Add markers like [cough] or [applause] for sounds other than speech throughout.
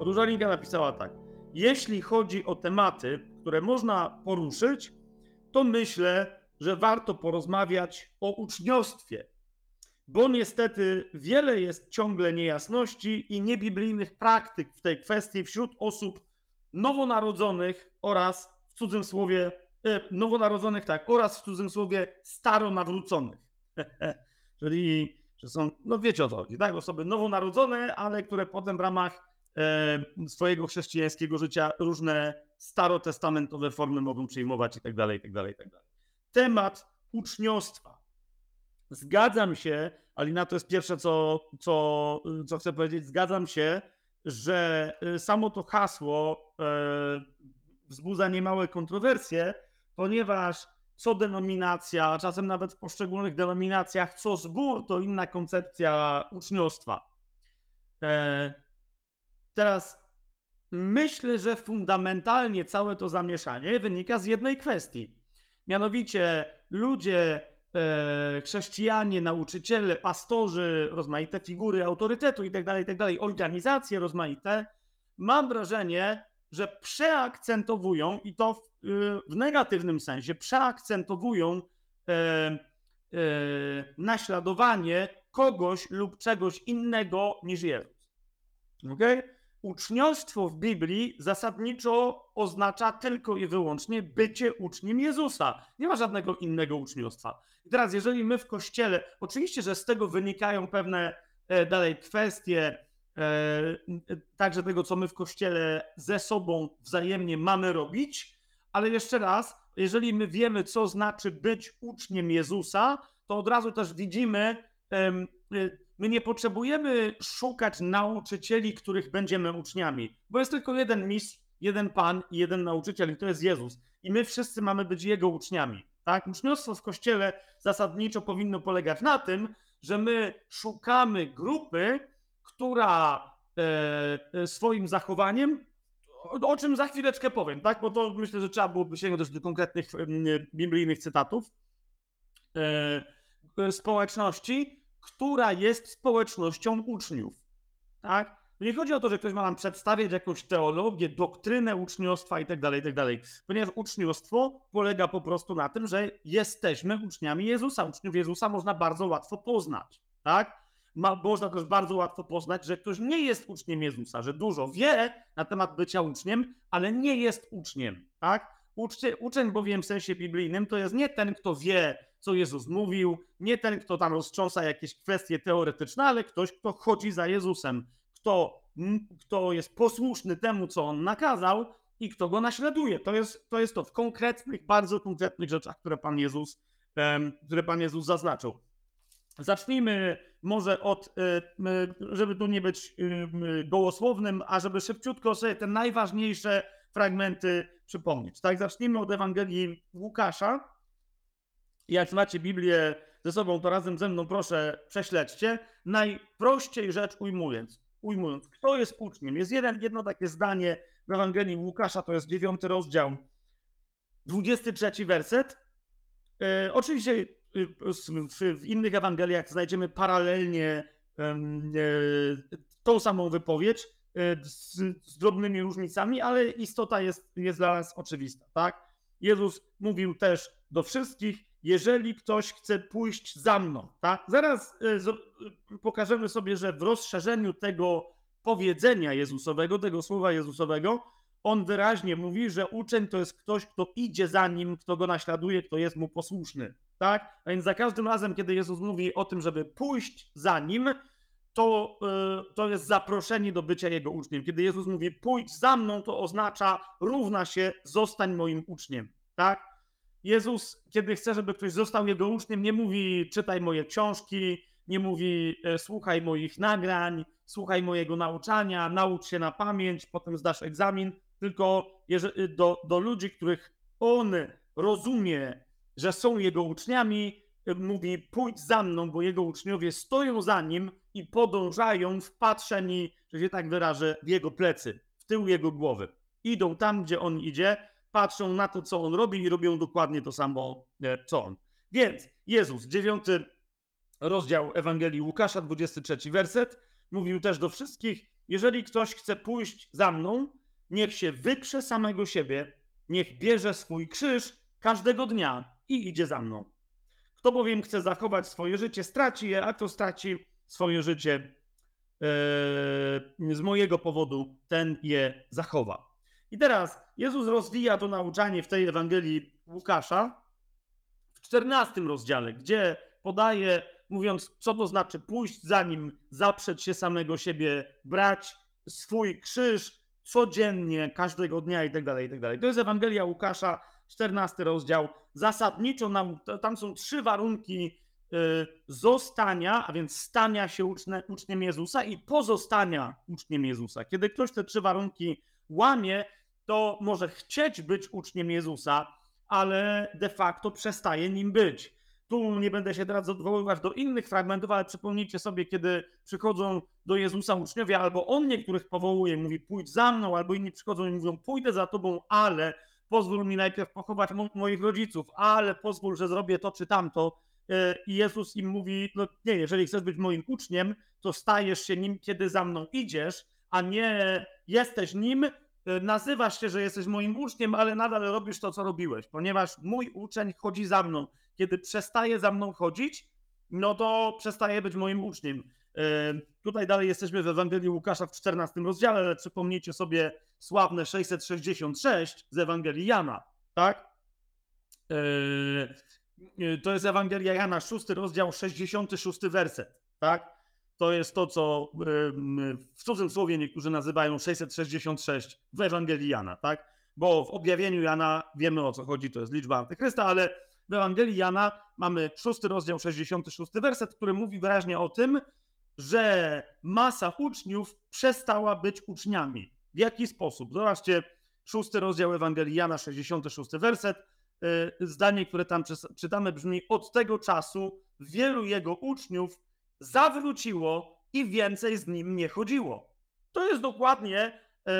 Różalinka napisała tak. Jeśli chodzi o tematy, które można poruszyć, to myślę, że warto porozmawiać o uczniostwie, bo niestety wiele jest ciągle niejasności i niebiblijnych praktyk w tej kwestii wśród osób nowonarodzonych oraz w cudzym słowie, e, nowonarodzonych tak, oraz w cudzym słowie staronawróconych. [laughs] Czyli, że są, no wiecie o co chodzi, tak, osoby nowonarodzone, ale które potem w ramach swojego chrześcijańskiego życia różne starotestamentowe formy mogą przyjmować i tak dalej, i tak dalej, i tak dalej. Temat uczniostwa. Zgadzam się, ale na to jest pierwsze, co, co, co chcę powiedzieć. Zgadzam się, że y, samo to hasło e, wzbudza niemałe kontrowersje, ponieważ co denominacja, czasem nawet w poszczególnych denominacjach, co zbór, to inna koncepcja uczniostwa. E, teraz myślę, że fundamentalnie całe to zamieszanie wynika z jednej kwestii. Mianowicie ludzie e, chrześcijanie, nauczyciele, pastorzy, rozmaite figury autorytetu itd., tak itd., tak organizacje rozmaite, mam wrażenie, że przeakcentowują i to w, w negatywnym sensie, przeakcentowują e, e, naśladowanie kogoś lub czegoś innego niż Jezus. Okay? Uczniostwo w Biblii zasadniczo oznacza tylko i wyłącznie bycie uczniem Jezusa. Nie ma żadnego innego uczniostwa. I teraz, jeżeli my w kościele, oczywiście, że z tego wynikają pewne e, dalej kwestie, e, także tego, co my w kościele ze sobą wzajemnie mamy robić, ale jeszcze raz, jeżeli my wiemy, co znaczy być uczniem Jezusa, to od razu też widzimy, e, My nie potrzebujemy szukać nauczycieli, których będziemy uczniami, bo jest tylko jeden mistrz, jeden pan i jeden nauczyciel, i to jest Jezus. I my wszyscy mamy być Jego uczniami. Tak? Uczniostwo w kościele zasadniczo powinno polegać na tym, że my szukamy grupy, która e, e swoim zachowaniem, o, o, czym za chwileczkę powiem, tak? bo to myślę, że trzeba byłoby sięgnąć do konkretnych e, biblijnych cytatów, e, społeczności, która jest społecznością uczniów. Tak? Nie chodzi o to, że ktoś ma nam przedstawiać jakąś teologię, doktrynę uczniostwa itd., tak itd., tak ponieważ uczniostwo polega po prostu na tym, że jesteśmy uczniami Jezusa. Uczniów Jezusa można bardzo łatwo poznać. Tak? Ma, można też bardzo łatwo poznać, że ktoś nie jest uczniem Jezusa, że dużo wie na temat bycia uczniem, ale nie jest uczniem. Tak? Uczcie, uczeń bowiem w sensie biblijnym to jest nie ten, kto wie, co Jezus mówił, nie ten, kto tam roztrząsa jakieś kwestie teoretyczne, ale ktoś, kto chodzi za Jezusem, kto, kto jest posłuszny temu, co on nakazał i kto go naśladuje. To jest to, jest to w konkretnych, bardzo konkretnych rzeczach, które Pan Jezus, które Pan Jezus zaznaczył. Zacznijmy może od, e, żeby tu nie być gołosłownym, a żeby szybciutko sobie te najważniejsze fragmenty przypomnieć. Tak, zacznijmy od Ewangelii Łukasza. Jak macie Biblię ze sobą, to razem ze mną proszę prześledźcie. Najprościej rzecz ujmując, ujmując, kto jest uczniem? Jest jeden, jedno takie zdanie w Ewangelii Łukasza, to jest dziewiąty rozdział, 23 werset. E, oczywiście w, w, innych Ewangeliach znajdziemy paralelnie e, tą samą wypowiedź. E, z, z, drobnymi różnicami, ale istota jest, jest dla nas oczywista, tak? Jezus mówił też do wszystkich, jeżeli ktoś chce pójść za mną, tak? Zaraz e, e, pokażemy sobie, że w rozszerzeniu tego powiedzenia Jezusowego, tego słowa Jezusowego, on wyraźnie mówi, że uczeń to jest ktoś, kto idzie za nim, kto go naśladuje, kto jest mu posłuszny. Tak? A więc za każdym razem, kiedy Jezus mówi o tym, żeby pójść za nim, to, e, to jest zaproszenie do bycia Jego uczniem. Kiedy Jezus mówi pójdź za mną, to oznacza równa się zostań moim uczniem. Tak? Jezus, kiedy chce, żeby ktoś został Jego uczniem, nie mówi czytaj moje książki, nie mówi e, słuchaj moich nagrań, słuchaj mojego nauczania, naucz się na pamięć, potem zdasz egzamin, tylko do, do ludzi, których On rozumie, że są Jego uczniami, mówi pójdź za mną, bo jego uczniowie stoją za nim i podążają wpatrzeni, że się tak wyrażę, w jego plecy, w tył jego głowy. Idą tam, gdzie on idzie, patrzą na to, co on robi i robią dokładnie to samo, e, co on. Więc Jezus, dziewiąty rozdział Ewangelii Łukasza, 23 werset, mówił też do wszystkich, jeżeli ktoś chce pójść za mną, niech się wyprze samego siebie, niech bierze swój krzyż każdego dnia i idzie za mną. Kto bowiem chce zachować swoje życie, straci je, a kto straci swoje życie e, z mojego powodu, ten je zachowa. I teraz Jezus rozwija to nauczanie w tej Ewangelii Łukasza w 14 rozdziale, gdzie podaje, mówiąc, co to znaczy pójść za nim, zaprzeć się samego siebie, brać swój krzyż codziennie, każdego dnia i tak dalej, i tak dalej. To jest Ewangelia Łukasza, 14 rozdział. Zasadniczo nam, tam są trzy warunki y, zostania, a więc stania się uczne, uczniem Jezusa i pozostania uczniem Jezusa. Kiedy ktoś te trzy warunki łamie, to może chcieć być uczniem Jezusa, ale de facto przestaje nim być. Tu nie będę się teraz odwoływać do innych fragmentów, ale przypomnijcie sobie, kiedy przychodzą do Jezusa uczniowie, albo on niektórych powołuje, mówi pójdź za mną, albo inni przychodzą i mówią pójdę za tobą, ale pozwól mi najpierw pochować mo moich rodziców, ale pozwól, że zrobię to czy tamto. E, I Jezus im mówi, no nie, jeżeli chcesz być moim uczniem, to stajesz się nim, kiedy za mną idziesz, a nie jesteś nim, nazywasz się, że jesteś moim uczniem, ale nadal robisz to, co robiłeś, ponieważ mój uczeń chodzi za mną. Kiedy przestaje za mną chodzić, no to przestaje być moim uczniem. Tutaj dalej jesteśmy w Ewangelii Łukasza w 14 rozdziale, ale przypomnijcie sobie sławne 666 z Ewangelii Jana, tak? To jest Ewangelia Jana, 6 rozdział, 66 werset, tak? To jest to, co w cudzym słowie niektórzy nazywają 666 w Ewangelii Jana, tak? Bo w objawieniu Jana wiemy o co chodzi, to jest liczba Antychrysta, ale w Ewangelii Jana mamy 6 rozdział, 66 werset, który mówi wyraźnie o tym, że masa uczniów przestała być uczniami. W jaki sposób? Zobaczcie, szósty rozdział Ewangelii Jana, 66 werset. Y, zdanie, które tam czytamy, brzmi: Od tego czasu wielu jego uczniów zawróciło i więcej z nim nie chodziło. To jest dokładnie y,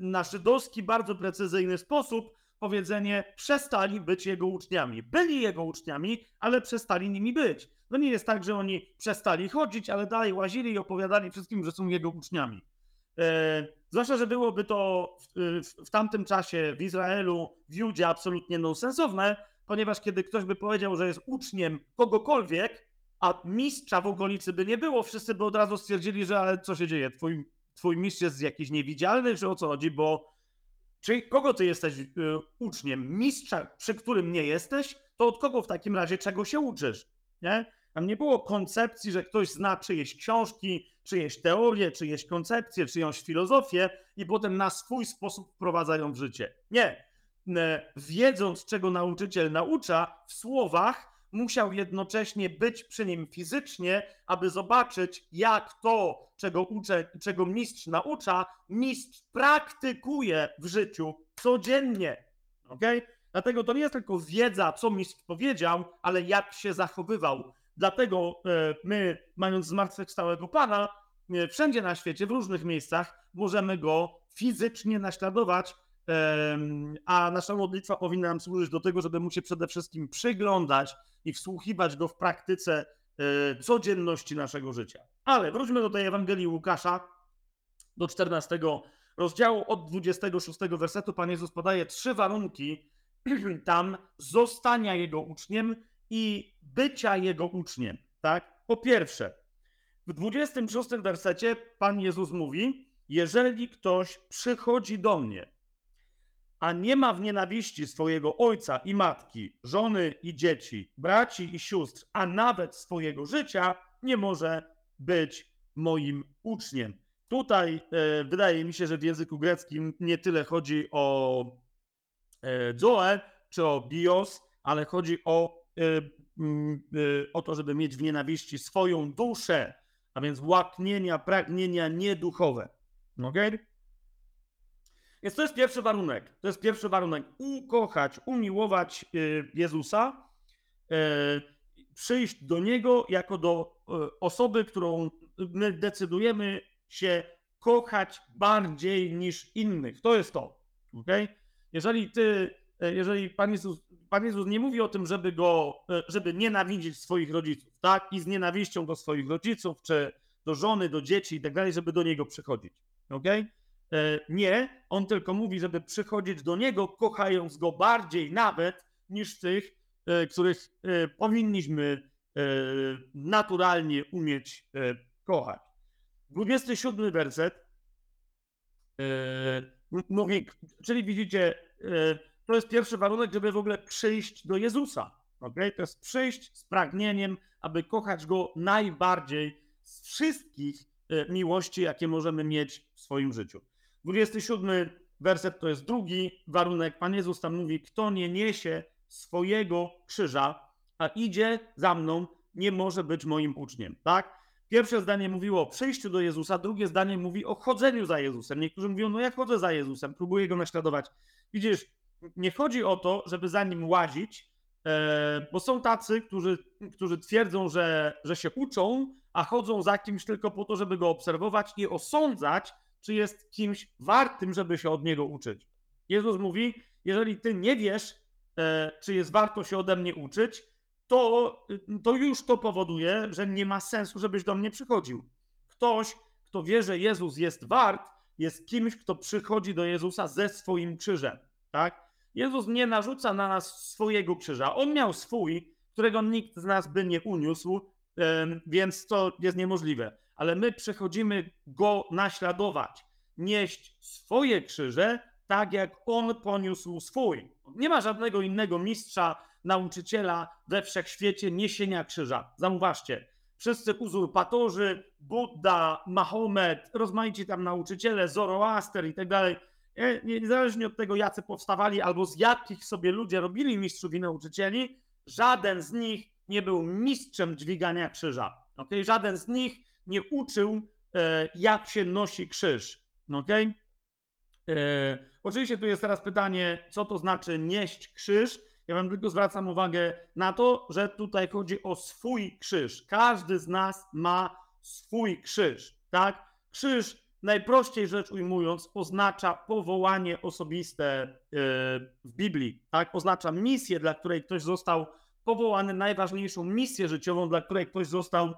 na żydowski, bardzo precyzyjny sposób powiedzenie: przestali być jego uczniami. Byli jego uczniami, ale przestali nimi być. No nie jest tak, że oni przestali chodzić, ale dalej łazili i opowiadali wszystkim, że są jego uczniami. E, zwłaszcza, że byłoby to w, w, w, tamtym czasie w Izraelu, w Judzie absolutnie nonsensowne, ponieważ kiedy ktoś by powiedział, że jest uczniem kogokolwiek, a mistrza w okolicy by nie było, wszyscy by od razu stwierdzili, że ale co się dzieje, twój, twój mistrz jest jakiś niewidzialny, czy o co chodzi, bo czy kogo ty jesteś y, uczniem? Mistrza, przy którym nie jesteś, to od kogo w takim razie czego się uczysz? Nie? Tam nie było koncepcji, że ktoś zna czyjeś książki, czyjeś teorie, czyjeś koncepcje, czyjąś filozofię i potem na swój sposób wprowadza ją w życie. Nie. E, wiedząc, czego nauczyciel naucza, w słowach musiał jednocześnie być przy nim fizycznie, aby zobaczyć, jak to, czego, uczę, czego mistrz naucza, mistrz praktykuje w życiu codziennie. Okay? Dlatego to nie jest tylko wiedza, co mistrz powiedział, ale jak się zachowywał. Dlatego e, my, mając zmartwychwstałego Pana, e, wszędzie na świecie, w różnych miejscach, możemy go fizycznie naśladować, a nasza modlitwa powinna nam służyć do tego, żeby mu się przede wszystkim przyglądać i wsłuchiwać go w praktyce e, codzienności naszego życia. Ale wróćmy do tej Ewangelii Łukasza, do 14 rozdziału, od 26 wersetu Pan Jezus podaje trzy warunki [clears throat] tam zostania Jego uczniem i bycia Jego uczniem. Tak? Po pierwsze, w 26 wersecie Pan Jezus mówi, jeżeli ktoś przychodzi do mnie, a nie ma w nienawiści swojego ojca i matki, żony i dzieci, braci i sióstr, a nawet swojego życia, nie może być moim uczniem. Tutaj e, wydaje mi się, że w języku greckim nie tyle chodzi o e, zoe czy o bios, ale chodzi o, e, mm, e, o to, żeby mieć w nienawiści swoją duszę, a więc łaknienia, pragnienia nieduchowe. Okay? Więc to jest pierwszy warunek. To jest pierwszy warunek. Ukochać, umiłować e, Jezusa, e, przyjść do Niego jako do e, osoby, którą my decydujemy się kochać bardziej niż innych. To jest to. Okay? Jeżeli ty, jeżeli Pan Jezus, Pan Jezus nie mówi o tym, żeby go, żeby nienawidzić swoich rodziców, tak? I z nienawiścią do swoich rodziców, czy do żony, do dzieci i tak dalej, żeby do niego przychodzić. Ok? Nie, on tylko mówi, żeby przychodzić do niego, kochając go bardziej nawet niż tych, e, których e, powinniśmy e, naturalnie umieć kochać. 27 werset mówi, czyli widzicie, to jest pierwszy warunek, żeby w ogóle przyjść do Jezusa. Okay? To jest przyjść z pragnieniem, aby kochać Go najbardziej z wszystkich miłości, jakie możemy mieć w swoim życiu. 27 werset to jest drugi warunek. Pan Jezus tam mówi: Kto nie niesie swojego krzyża, a idzie za mną, nie może być moim uczniem. Tak? Pierwsze zdanie mówiło o przyjściu do Jezusa, drugie zdanie mówi o chodzeniu za Jezusem. Niektórzy mówią: No, ja chodzę za Jezusem, próbuję go naśladować. Widzisz, nie chodzi o to, żeby za nim łazić, e, bo są tacy, którzy, którzy twierdzą, że, że się uczą, a chodzą za kimś tylko po to, żeby go obserwować i osądzać, czy jest kimś wartym, żeby się od niego uczyć. Jezus mówi: Jeżeli ty nie wiesz, e, czy jest warto się ode mnie uczyć, to, to już to powoduje, że nie ma sensu, żebyś do mnie przychodził. Ktoś, kto wie, że Jezus jest wart, jest kimś, kto przychodzi do Jezusa ze swoim krzyżem. Tak? Jezus nie narzuca na nas swojego krzyża. On miał swój, którego nikt z nas by nie uniósł, więc to jest niemożliwe ale my przechodzimy go naśladować, nieść swoje krzyże, tak jak on poniósł swój. Nie ma żadnego innego mistrza, nauczyciela we wszechświecie niesienia krzyża. Zauważcie, wszyscy uzurpatorzy, Buddha, Mahomet, rozmaici tam nauczyciele, Zoroaster i tak dalej, e, niezależnie od tego, jacy powstawali albo z jakich sobie ludzie robili mistrzów i nauczycieli, żaden z nich nie był mistrzem dźwigania krzyża. Okay? Żaden z nich nie uczył, e, jak się nosi krzyż. Okay? E, oczywiście tu jest teraz pytanie, co to znaczy nieść krzyż. Ja wam tylko zwracam uwagę na to, że tutaj chodzi o swój krzyż. Każdy z nas ma swój krzyż, tak? Krzyż, najprościej rzecz ujmując, oznacza powołanie osobiste e, w Biblii, tak? Oznacza misję, dla której ktoś został powołany, najważniejszą misję życiową, dla której ktoś został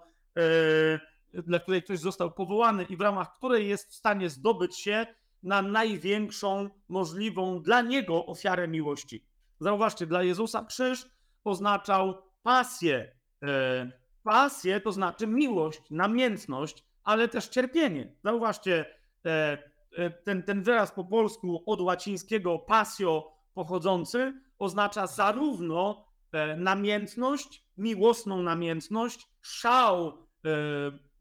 dla której ktoś został powołany i w ramach której jest w stanie zdobyć się na największą możliwą dla niego ofiarę miłości. Zauważcie, dla Jezusa krzyż oznaczał pasję. E, pasję to znaczy miłość, namiętność, ale też cierpienie. Zauważcie, e, e, ten, ten wyraz po polsku od łacińskiego pasio pochodzący oznacza zarówno namiętność, miłosną namiętność, szał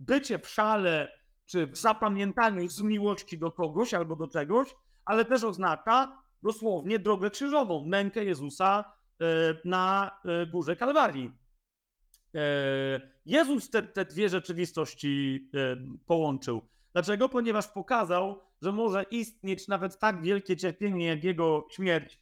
bycie w szale czy w zapamiętaniu z miłości do kogoś albo do czegoś, ale też oznacza dosłownie drogę krzyżową, mękę Jezusa e, na e, górze Kalwarii. E, Jezus te, te dwie rzeczywistości połączył. Dlaczego? Ponieważ pokazał, że może istnieć nawet tak wielkie cierpienie jak jego śmierć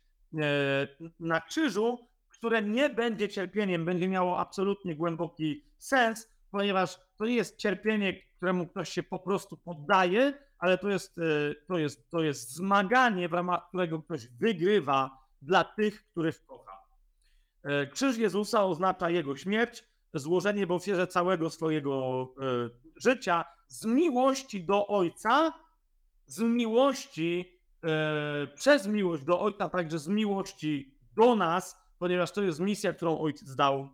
na krzyżu, które nie będzie cierpieniem, będzie miało absolutnie głęboki sens, ponieważ to nie jest cierpienie, któremu ktoś się po prostu poddaje, ale to jest, e, to jest, to jest zmaganie, w ramach którego ktoś wygrywa dla tych, których kocha. E, krzyż Jezusa oznacza Jego śmierć, złożenie w ofierze całego swojego e, życia z miłości do Ojca, z miłości, przez miłość do Ojca, także z miłości do nas, ponieważ to jest misja, którą Ojciec dał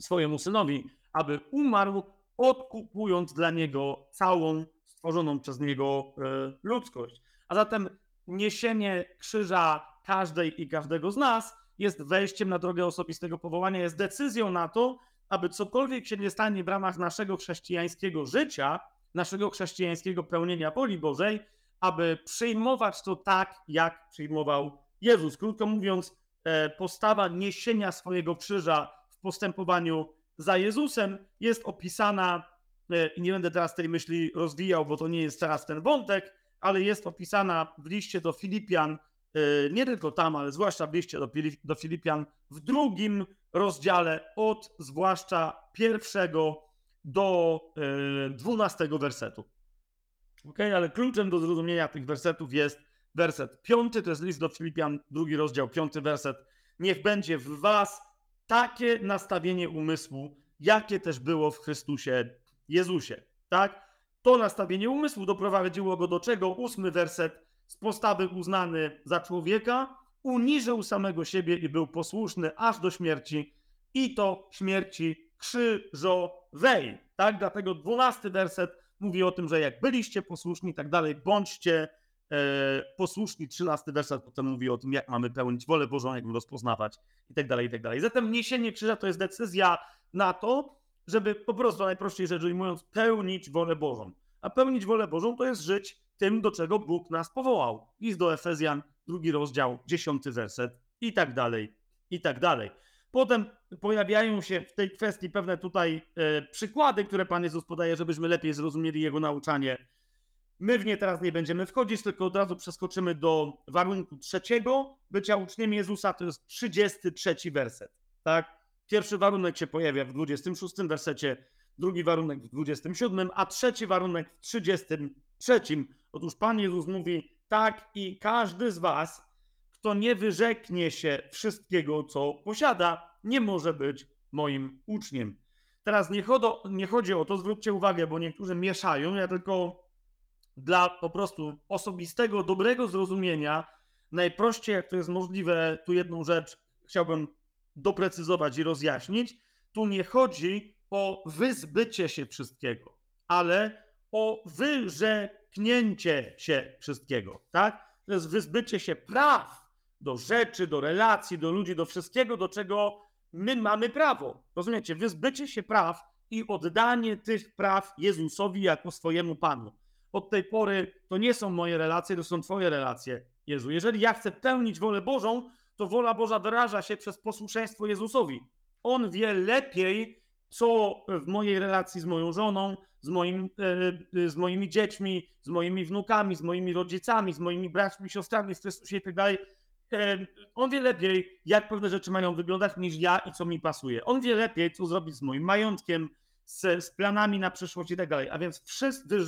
swojemu Synowi aby umarł, odkupując dla niego całą stworzoną przez niego e, ludzkość. A zatem niesienie krzyża każdej i każdego z nas jest wejściem na drogę osobistego powołania, jest decyzją na to, aby cokolwiek się nie stanie w ramach naszego chrześcijańskiego życia, naszego chrześcijańskiego pełnienia woli Bożej, aby przyjmować to tak, jak przyjmował Jezus. Krótko mówiąc, e, postawa niesienia swojego krzyża w postępowaniu za Jezusem jest opisana, e, i nie będę teraz tej myśli rozwijał, bo to nie jest teraz ten wątek, ale jest opisana w liście do Filipian, e, nie tylko tam, ale zwłaszcza w liście do, Filipian, w drugim rozdziale, od zwłaszcza pierwszego do e, dwunastego wersetu. Ok, ale kluczem do zrozumienia tych wersetów jest werset piąty, to jest list do Filipian, drugi rozdział, piąty werset. Niech będzie w was takie nastawienie umysłu, jakie też było w Chrystusie Jezusie. Tak? To nastawienie umysłu doprowadziło go do czego? Ósmy werset. Z postawy uznany za człowieka, uniżył samego siebie i był posłuszny aż do śmierci, i to śmierci krzyżowej. Tak? Dlatego dwunasty werset mówi o tym, że jak byliście posłuszni i tak dalej, bądźcie posłuszni. Trzynasty werset potem mówi o tym, jak mamy pełnić wolę Bożą, jak ją rozpoznawać i tak dalej, i tak dalej. Zatem niesienie krzyża to jest decyzja na to, żeby po prostu najprościej rzecz ujmując pełnić wolę Bożą. A pełnić wolę Bożą to jest żyć tym, do czego Bóg nas powołał. List do Efezjan, drugi rozdział, dziesiąty werset i tak dalej, i tak dalej. Potem pojawiają się w tej kwestii pewne tutaj e, przykłady, które Pan Jezus podaje, żebyśmy lepiej zrozumieli Jego nauczanie. My w nie teraz nie będziemy wchodzić, tylko od razu przeskoczymy do warunku trzeciego bycia uczniem Jezusa, to jest 33 werset. Tak? Pierwszy warunek się pojawia w 26 wersecie, drugi warunek w 27, a trzeci warunek w 33. Otóż Pan Jezus mówi: Tak, i każdy z Was, kto nie wyrzeknie się wszystkiego, co posiada, nie może być moim uczniem. Teraz nie, chodo, nie chodzi o to, zwróćcie uwagę, bo niektórzy mieszają. Ja tylko dla po prostu osobistego, dobrego zrozumienia, najprościej jak to jest możliwe, tu jedną rzecz chciałbym doprecyzować i rozjaśnić. Tu nie chodzi o wyzbycie się wszystkiego, ale o wyrzeknięcie się wszystkiego, tak? To jest wyzbycie się praw do rzeczy, do relacji, do ludzi, do wszystkiego, do czego my mamy prawo. Rozumiecie? Wyzbycie się praw i oddanie tych praw Jezusowi jako swojemu Panu. Od tej pory to nie są moje relacje, to są Twoje relacje, Jezu. Jeżeli ja chcę pełnić wolę Bożą, to wola Boża wyraża się przez posłuszeństwo Jezusowi. On wie lepiej, co w mojej relacji z moją żoną, z, moim, e, z moimi dziećmi, z moimi wnukami, z moimi rodzicami, z moimi braćmi, siostrami w Chrystusie i tak dalej. E, on wie lepiej, jak pewne rzeczy mają wyglądać, niż ja i co mi pasuje. On wie lepiej, co zrobić z moim majątkiem, z, z planami na przyszłość i tak dalej. A więc wszyscy,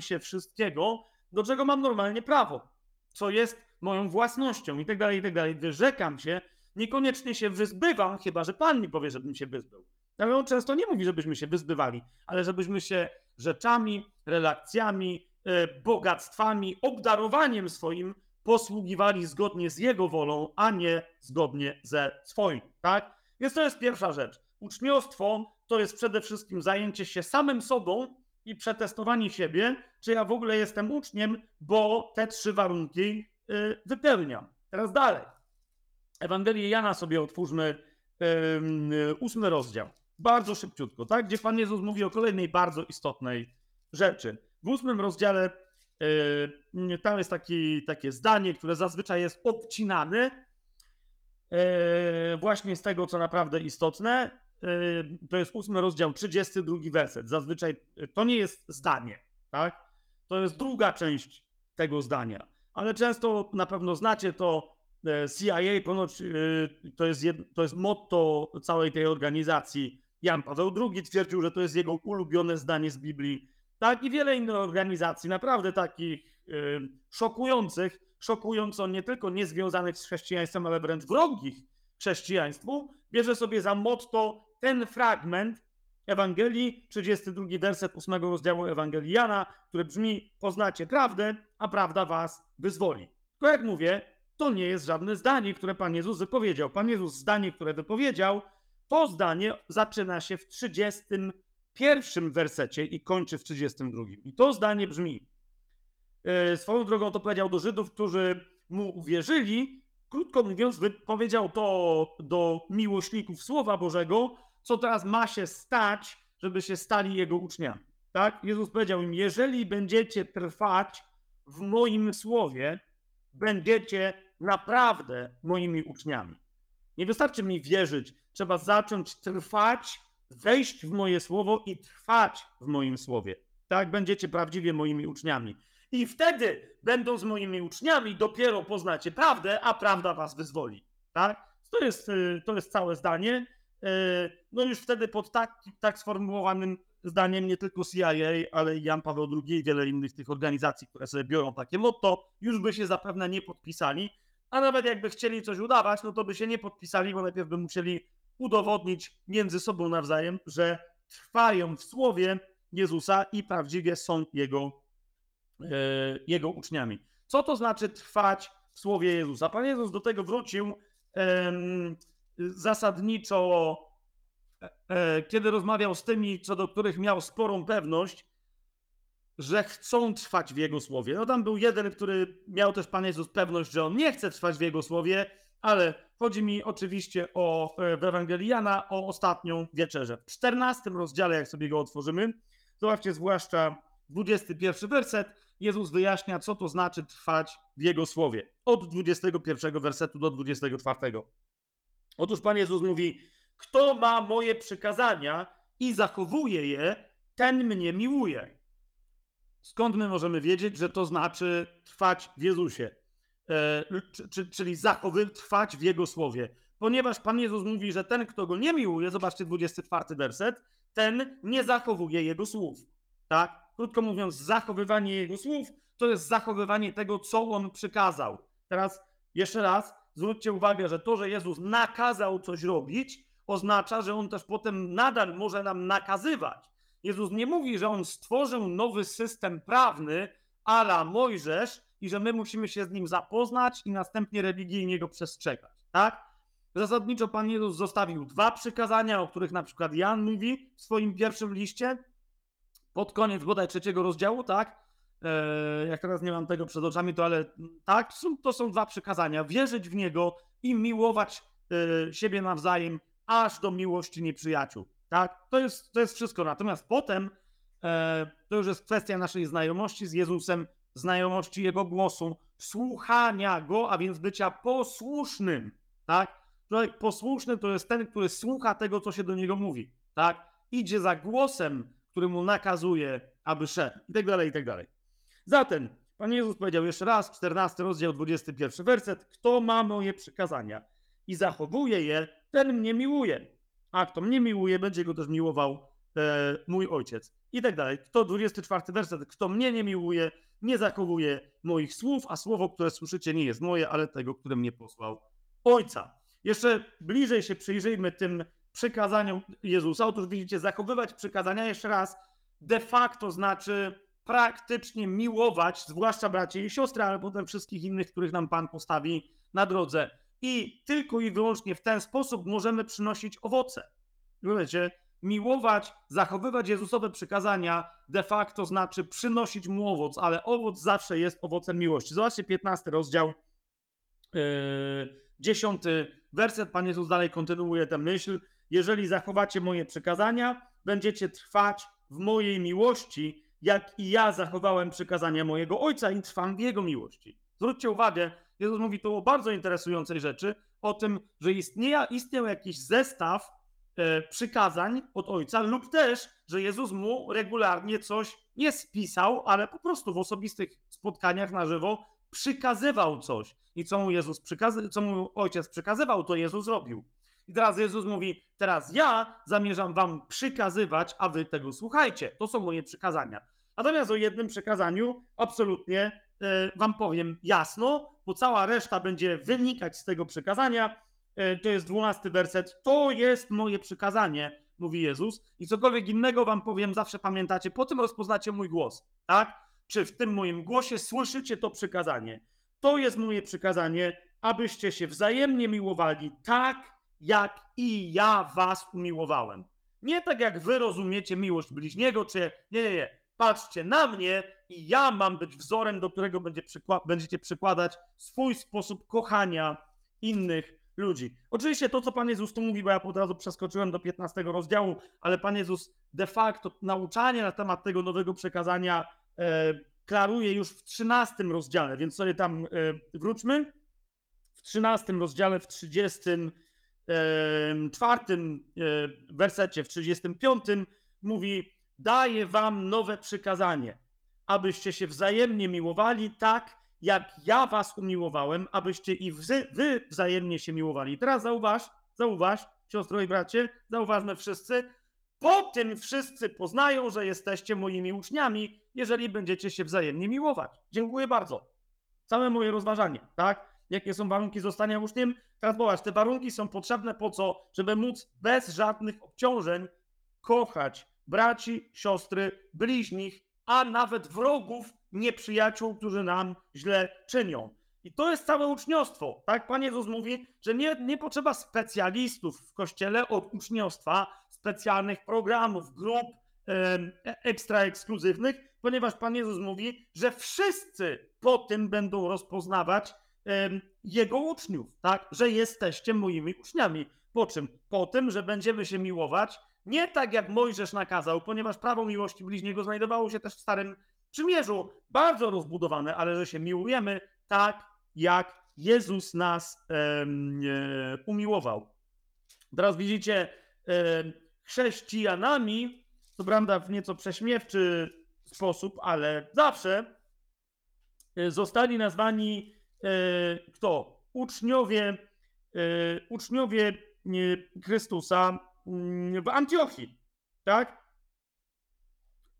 się wszystkiego, do czego mam normalnie prawo, co jest moją własnością i tak dalej, i tak dalej. Wyrzekam się, niekoniecznie się wyzbywam, chyba że Pan mi powie, żebym się wyzbył. Ale on często nie mówi, żebyśmy się wyzbywali, ale żebyśmy się rzeczami, relacjami, e, bogactwami, obdarowaniem swoim posługiwali zgodnie z Jego wolą, a nie zgodnie ze swoim, tak? Więc to jest pierwsza rzecz. Uczniostwo to jest przede wszystkim zajęcie się samym sobą i przetestowanie siebie, czy ja w ogóle jestem uczniem, bo te trzy warunki y, wypełniam. Teraz dalej. Ewangelię Jana sobie otwórzmy, ósmy rozdział. Bardzo szybciutko, tak? Gdzie Pan Jezus mówi o kolejnej bardzo istotnej rzeczy. W ósmym rozdziale yy, tam jest taki, takie zdanie, które zazwyczaj jest obcinane właśnie z tego, co naprawdę istotne. Yy, to jest ósmy rozdział, 32 werset. Zazwyczaj to nie jest zdanie, tak? To jest druga część tego zdania. Ale często na pewno znacie to CIA, ponoć to jest, to jest motto całej tej organizacji Jan Paweł II twierdził, że to jest jego ulubione zdanie z Biblii. Tak i wiele innych organizacji, naprawdę takich yy, szokujących, szokująco nie tylko niezwiązanych z chrześcijaństwem, ale wręcz wrogich chrześcijaństwu, bierze sobie za motto ten fragment Ewangelii, 32 werset 8 rozdziału Ewangelii Jana, który brzmi: Poznacie prawdę, a prawda was wyzwoli. Tylko jak mówię, to nie jest żadne zdanie, które Pan Jezus wypowiedział. Pan Jezus zdanie, które wypowiedział, to zdanie zaczyna się w 31 wersecie i kończy w 32. I to zdanie brzmi: e, Swoją drogą to powiedział do Żydów, którzy mu uwierzyli. Krótko mówiąc, powiedział to do miłośników Słowa Bożego, co teraz ma się stać, żeby się stali jego uczniami. Tak? Jezus powiedział im: Jeżeli będziecie trwać w moim słowie, będziecie naprawdę moimi uczniami. Nie wystarczy mi wierzyć, trzeba zacząć trwać, wejść w moje słowo i trwać w moim słowie. Tak będziecie prawdziwie moimi uczniami. I wtedy, będąc moimi uczniami, dopiero poznacie prawdę, a prawda was wyzwoli. Tak? To jest, y, to jest całe zdanie. Y, no już wtedy pod tak, tak sformułowanym zdaniem nie tylko CIA, ale i Jan Paweł II i wiele innych tych organizacji, które sobie biorą takie motto, już by się zapewne nie podpisali. A nawet jakby chcieli coś udawać, no to by się nie podpisali, bo najpierw by musieli udowodnić między sobą nawzajem, że trwają w słowie Jezusa i prawdziwie są Jego, e, jego uczniami. Co to znaczy trwać w słowie Jezusa? Pan Jezus do tego wrócił zasadniczo, e, kiedy rozmawiał z tymi, co do których miał sporą pewność, że chcą trwać w Jego słowie. No tam był jeden, który miał też Pan Jezus pewność, że on nie chce trwać w Jego słowie, ale chodzi mi oczywiście o e, w Ewangelii Jana, o ostatnią wieczerzę. W 14 rozdziale, jak sobie go otworzymy, zobaczcie zwłaszcza 21 werset, Jezus wyjaśnia, co to znaczy trwać w Jego słowie. Od 21 wersetu do 24. Otóż Pan Jezus mówi, kto ma moje przykazania i zachowuje je, ten mnie miłuje. Skąd my możemy wiedzieć, że to znaczy trwać w Jezusie? E, czyli zachowy, trwać w Jego słowie. Ponieważ Pan Jezus mówi, że ten, kto go nie miłuje, zobaczcie 24 werset, ten nie zachowuje Jego słów. Tak? Krótko mówiąc, zachowywanie Jego słów to jest zachowywanie tego, co On przykazał. Teraz jeszcze raz, zwróćcie uwagę, że to, że Jezus nakazał coś robić, oznacza, że On też potem nadal może nam nakazywać. Jezus nie mówi, że On stworzył nowy system prawny, ala Mojżesz, i że my musimy się z nim zapoznać i następnie religijnie go przestrzegać, tak? Zasadniczo Pan Jezus zostawił dwa przykazania, o których na przykład Jan mówi w swoim pierwszym liście, pod koniec bodaj trzeciego rozdziału, tak? E, jak teraz nie mam tego przed oczami, to ale tak, są, to są dwa przykazania. Wierzyć w Niego i miłować e, siebie nawzajem, aż do miłości nieprzyjaciół. Tak? To jest, to jest wszystko. Natomiast potem e, to już jest kwestia naszej znajomości z Jezusem, znajomości Jego głosu, słuchania Go, a więc bycia posłusznym. Tak? Człowiek posłuszny to jest ten, który słucha tego, co się do niego mówi. Tak? Idzie za głosem, który mu nakazuje, aby szedł. I tak dalej, i tak dalej. Zatem Pan Jezus powiedział jeszcze raz, 14 rozdział, 21 werset, kto ma moje przykazania i zachowuje je, ten mnie miłuje. A kto mnie miłuje, będzie go też miłował e, mój ojciec. I tak dalej. Kto 24 werset, kto mnie nie miłuje, nie zachowuje moich słów, a słowo, które słyszycie, nie jest moje, ale tego, które mnie posłał ojca. Jeszcze bliżej się przyjrzyjmy tym przykazaniom Jezusa. Otóż widzicie, zachowywać przykazania jeszcze raz de facto znaczy praktycznie miłować, zwłaszcza braci i siostry, ale potem wszystkich innych, których nam Pan postawi na drodze. I tylko i wyłącznie w ten sposób możemy przynosić owoce. Wiecie, miłować, zachowywać Jezusowe przykazania de facto znaczy przynosić mu owoc, ale owoc zawsze jest owocem miłości. Zobaczcie 15 rozdział, yy, 10 werset. Pan Jezus dalej kontynuuje tę myśl. Jeżeli zachowacie moje przykazania, będziecie trwać w mojej miłości, jak i ja zachowałem przykazania mojego Ojca i trwam w Jego miłości. Zwróćcie uwagę, Jezus mówi tu o bardzo interesującej rzeczy, o tym, że istnieje, istniał jakiś zestaw e, przykazań od Ojca, lub też, że Jezus mu regularnie coś nie spisał, ale po prostu w osobistych spotkaniach na żywo przykazywał coś. I co mu Jezus przykazy, co mu Ojciec przykazywał, to Jezus robił. I teraz Jezus mówi: Teraz ja zamierzam wam przykazywać, a wy tego słuchajcie. To są moje przykazania. Natomiast o jednym przekazaniu absolutnie e, wam powiem jasno, bo cała reszta będzie wynikać z tego przekazania. E, to jest dwunasty werset. To jest moje przykazanie, mówi Jezus. I cokolwiek innego wam powiem, zawsze pamiętacie, po tym rozpoznacie mój głos. Tak? Czy w tym moim głosie słyszycie to przykazanie? To jest moje przykazanie, abyście się wzajemnie miłowali tak, jak i ja was umiłowałem. Nie tak jak wy rozumiecie miłość bliźniego, czy nie, nie, nie. Patrzcie na mnie i ja mam być wzorem, do którego będzie przykła będziecie przykładać swój sposób kochania innych ludzi. Oczywiście to, co Pan Jezus tu mówi, bo ja od razu przeskoczyłem do 15 rozdziału, ale Pan Jezus de facto nauczanie na temat tego nowego przekazania e, klaruje już w 13 rozdziale, więc sobie tam e, wróćmy. W 13 rozdziale, w 30 czwartym e, wersecie, w 35 mówi: Daję wam nowe przykazanie, abyście się wzajemnie miłowali tak, jak ja was umiłowałem, abyście i wy, wzajemnie się miłowali. Teraz zauważ, zauważ, siostro i bracie, zauważmy wszyscy, po tym wszyscy poznają, że jesteście moimi uczniami, jeżeli będziecie się wzajemnie miłować. Dziękuję bardzo. Całe moje rozważanie, tak? jakie są warunki zostania uczniem. Teraz popatrz, te warunki są potrzebne po co? Żeby móc bez żadnych obciążeń kochać braci, siostry, bliźnich, a nawet wrogów, nieprzyjaciół, którzy nam źle czynią. I to jest całe uczniostwo. Tak? Pan Jezus mówi, że nie, nie potrzeba specjalistów w kościele od uczniostwa, specjalnych programów, grup e, ekstra ekskluzywnych, ponieważ Pan Jezus mówi, że wszyscy po tym będą rozpoznawać Jego uczniów, tak? że jesteście moimi uczniami. Po czym? Po tym, że będziemy się miłować, nie tak jak Mojżesz nakazał, ponieważ prawo miłości bliźniego znajdowało się też w Starym Przymierzu, bardzo rozbudowane, ale że się miłujemy tak, jak Jezus nas e, umiłował. Teraz widzicie, e, chrześcijanami, co prawda w nieco prześmiewczy sposób, ale zawsze e, zostali nazwani e, kto? Uczniowie, e, uczniowie Chrystusa w Antiochii, tak?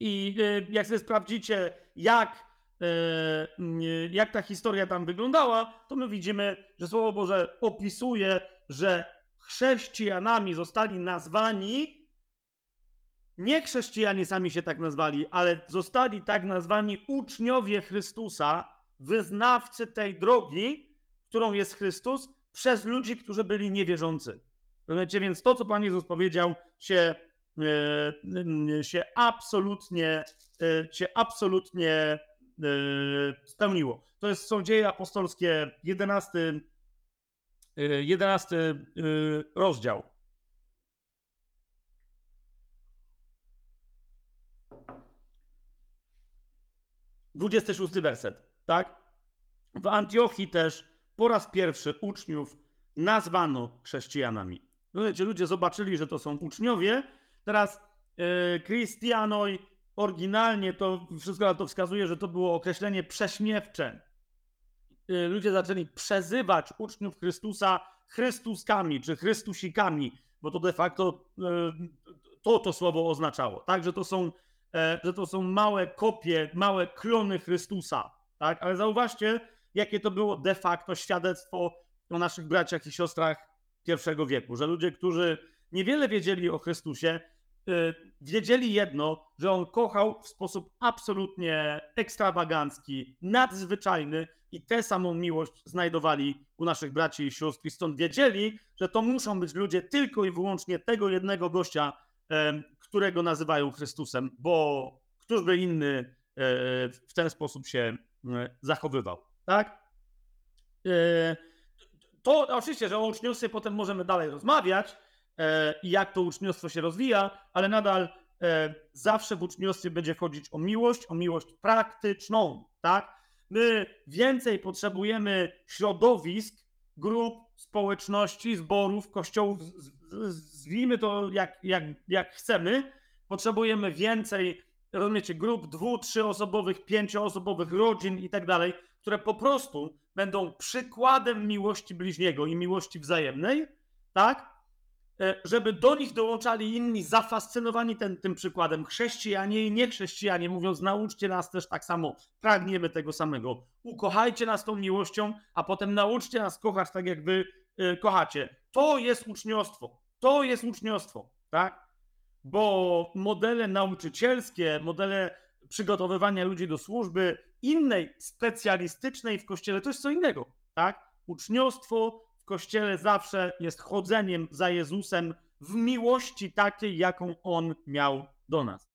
I jak sobie sprawdzicie, jak, jak ta historia tam wyglądała, to my widzimy, że Słowo Boże opisuje, że chrześcijanami zostali nazwani nie chrześcijanie sami się tak nazwali, ale zostali tak nazwani uczniowie Chrystusa, wyznawcy tej drogi, którą jest Chrystus, przez ludzi, którzy byli niewierzący. Rozumiecie? Więc to, co Pan Jezus powiedział, się, e, się absolutnie, e, się absolutnie e, spełniło. To jest, są dzieje apostolskie, 11, 11 rozdział. 26 werset, tak? W Antiochii też po raz pierwszy uczniów nazwano chrześcijanami. Wiecie, ludzie zobaczyli, że to są uczniowie. Teraz yy, Christianoi oryginalnie to wszystko na to wskazuje, że to było określenie prześmiewcze. Yy, ludzie zaczęli przezywać uczniów Chrystusa Chrystuskami czy Chrystusikami, bo to de facto yy, to to słowo oznaczało. Tak, że to są E, że to są małe kopie, małe klony Chrystusa. Tak? Ale zauważcie, jakie to było de facto świadectwo o naszych braciach i siostrach pierwszego wieku, że ludzie, którzy niewiele wiedzieli o Chrystusie, e, wiedzieli jedno, że on kochał w sposób absolutnie ekstrawagancki, nadzwyczajny i tę samą miłość znajdowali u naszych braci i sióstr. I stąd wiedzieli, że to muszą być ludzie tylko i wyłącznie tego jednego gościa, którego nazywają Chrystusem, bo któż by inny e, w ten sposób się e, zachowywał, tak? E, to oczywiście, że o uczniostwie potem możemy dalej rozmawiać i jak to uczniostwo się rozwija, ale nadal zawsze w uczniostwie będzie chodzić o miłość, o miłość praktyczną, tak? My więcej potrzebujemy środowisk, grup, społeczności, zborów, kościołów, zwijmy to jak, jak, jak chcemy, potrzebujemy więcej, rozumiecie, grup dwu, trzyosobowych, pięcioosobowych, rodzin i tak dalej, które po prostu będą przykładem miłości bliźniego i miłości wzajemnej, tak? E, żeby do nich dołączali inni zafascynowani ten, tym przykładem, chrześcijanie i niechrześcijanie, mówiąc, nauczcie nas też tak samo, pragniemy tego samego. Ukochajcie nas tą miłością, a potem nauczcie nas kochać tak, jak wy y, kochacie. To jest uczniostwo. To jest uczniostwo, tak? Bo modele nauczycielskie, modele przygotowywania ludzi do służby innej, specjalistycznej w kościele, to jest co innego, tak? Uczniostwo w kościele zawsze jest chodzeniem za Jezusem w miłości takiej, jaką on miał do nas.